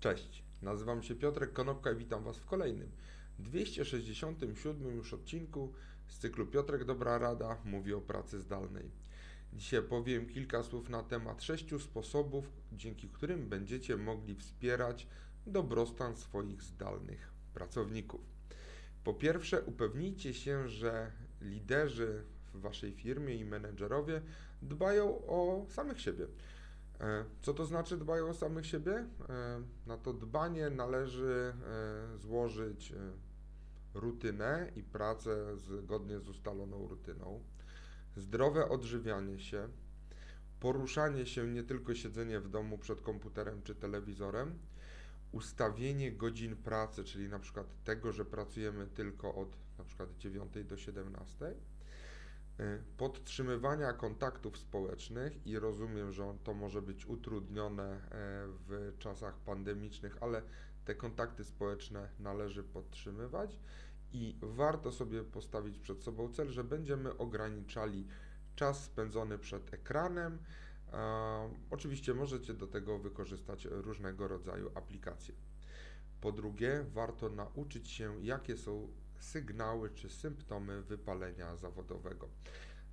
Cześć, nazywam się Piotrek Konopka i witam Was w kolejnym 267 już odcinku z cyklu Piotrek Dobra Rada mówi o pracy zdalnej. Dzisiaj powiem kilka słów na temat sześciu sposobów, dzięki którym będziecie mogli wspierać dobrostan swoich zdalnych pracowników. Po pierwsze, upewnijcie się, że liderzy w Waszej firmie i menedżerowie dbają o samych siebie co to znaczy dbają o samych siebie? E, na to dbanie należy e, złożyć rutynę i pracę zgodnie z ustaloną rutyną, zdrowe odżywianie się, poruszanie się, nie tylko siedzenie w domu przed komputerem czy telewizorem, ustawienie godzin pracy, czyli na przykład tego, że pracujemy tylko od na przykład 9 do 17 Y, podtrzymywania kontaktów społecznych i rozumiem, że to może być utrudnione e, w czasach pandemicznych, ale te kontakty społeczne należy podtrzymywać i warto sobie postawić przed sobą cel, że będziemy ograniczali czas spędzony przed ekranem. Oczywiście możecie do tego wykorzystać różnego rodzaju aplikacje. Po drugie, warto nauczyć się, jakie są sygnały czy symptomy wypalenia zawodowego.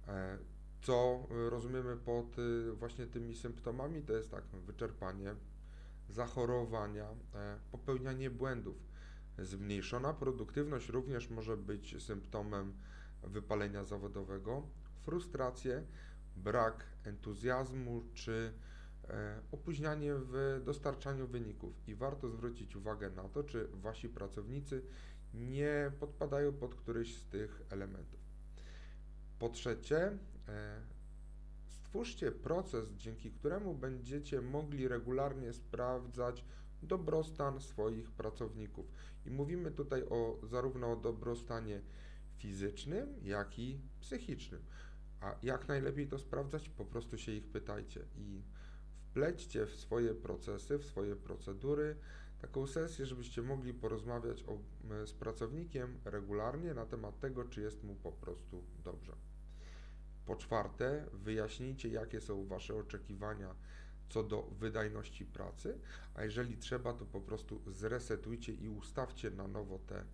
E, co rozumiemy pod y, właśnie tymi symptomami? To jest tak, wyczerpanie, zachorowania, e, popełnianie błędów. Zmniejszona produktywność również może być symptomem wypalenia zawodowego, frustrację, brak entuzjazmu czy opóźnianie w dostarczaniu wyników. I warto zwrócić uwagę na to, czy wasi pracownicy nie podpadają pod któryś z tych elementów. Po trzecie, e, stwórzcie proces, dzięki któremu będziecie mogli regularnie sprawdzać dobrostan swoich pracowników. I mówimy tutaj o zarówno o dobrostanie fizycznym, jak i psychicznym. A jak najlepiej to sprawdzać? Po prostu się ich pytajcie i wplećcie w swoje procesy, w swoje procedury taką sesję, żebyście mogli porozmawiać o, z pracownikiem regularnie na temat tego, czy jest mu po prostu dobrze. Po czwarte, wyjaśnijcie, jakie są Wasze oczekiwania co do wydajności pracy, a jeżeli trzeba, to po prostu zresetujcie i ustawcie na nowo te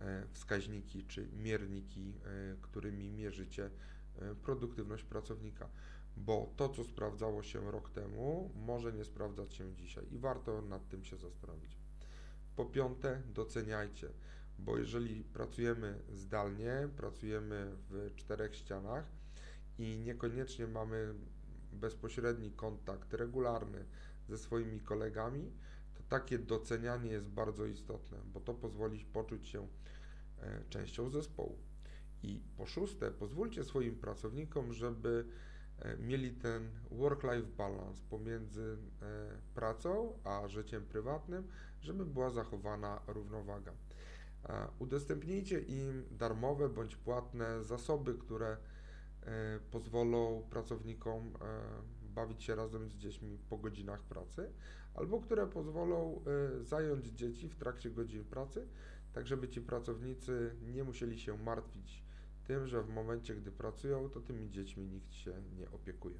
e, wskaźniki czy mierniki, e, którymi mierzycie e, produktywność pracownika bo to, co sprawdzało się rok temu, może nie sprawdzać się dzisiaj i warto nad tym się zastanowić. Po piąte, doceniajcie, bo jeżeli pracujemy zdalnie, pracujemy w czterech ścianach i niekoniecznie mamy bezpośredni kontakt regularny ze swoimi kolegami, to takie docenianie jest bardzo istotne, bo to pozwoli poczuć się e, częścią zespołu. I po szóste, pozwólcie swoim pracownikom, żeby mieli ten work-life balance pomiędzy e, pracą a życiem prywatnym, żeby była zachowana równowaga. E, udostępnijcie im darmowe bądź płatne zasoby, które pozwolą pracownikom bawić się razem z dziećmi po godzinach pracy, albo które pozwolą zająć dzieci w trakcie godzin pracy, tak żeby ci pracownicy nie musieli się martwić tym, że w momencie, gdy pracują, to tymi dziećmi nikt się nie opiekuje.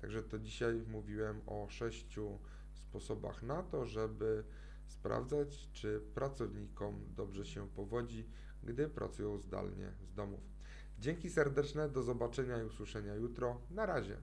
Także to dzisiaj mówiłem o sześciu sposobach na to, żeby sprawdzać, czy pracownikom dobrze się powodzi, gdy pracują zdalnie z domów. Dzięki serdeczne, do zobaczenia i usłyszenia jutro. Na razie.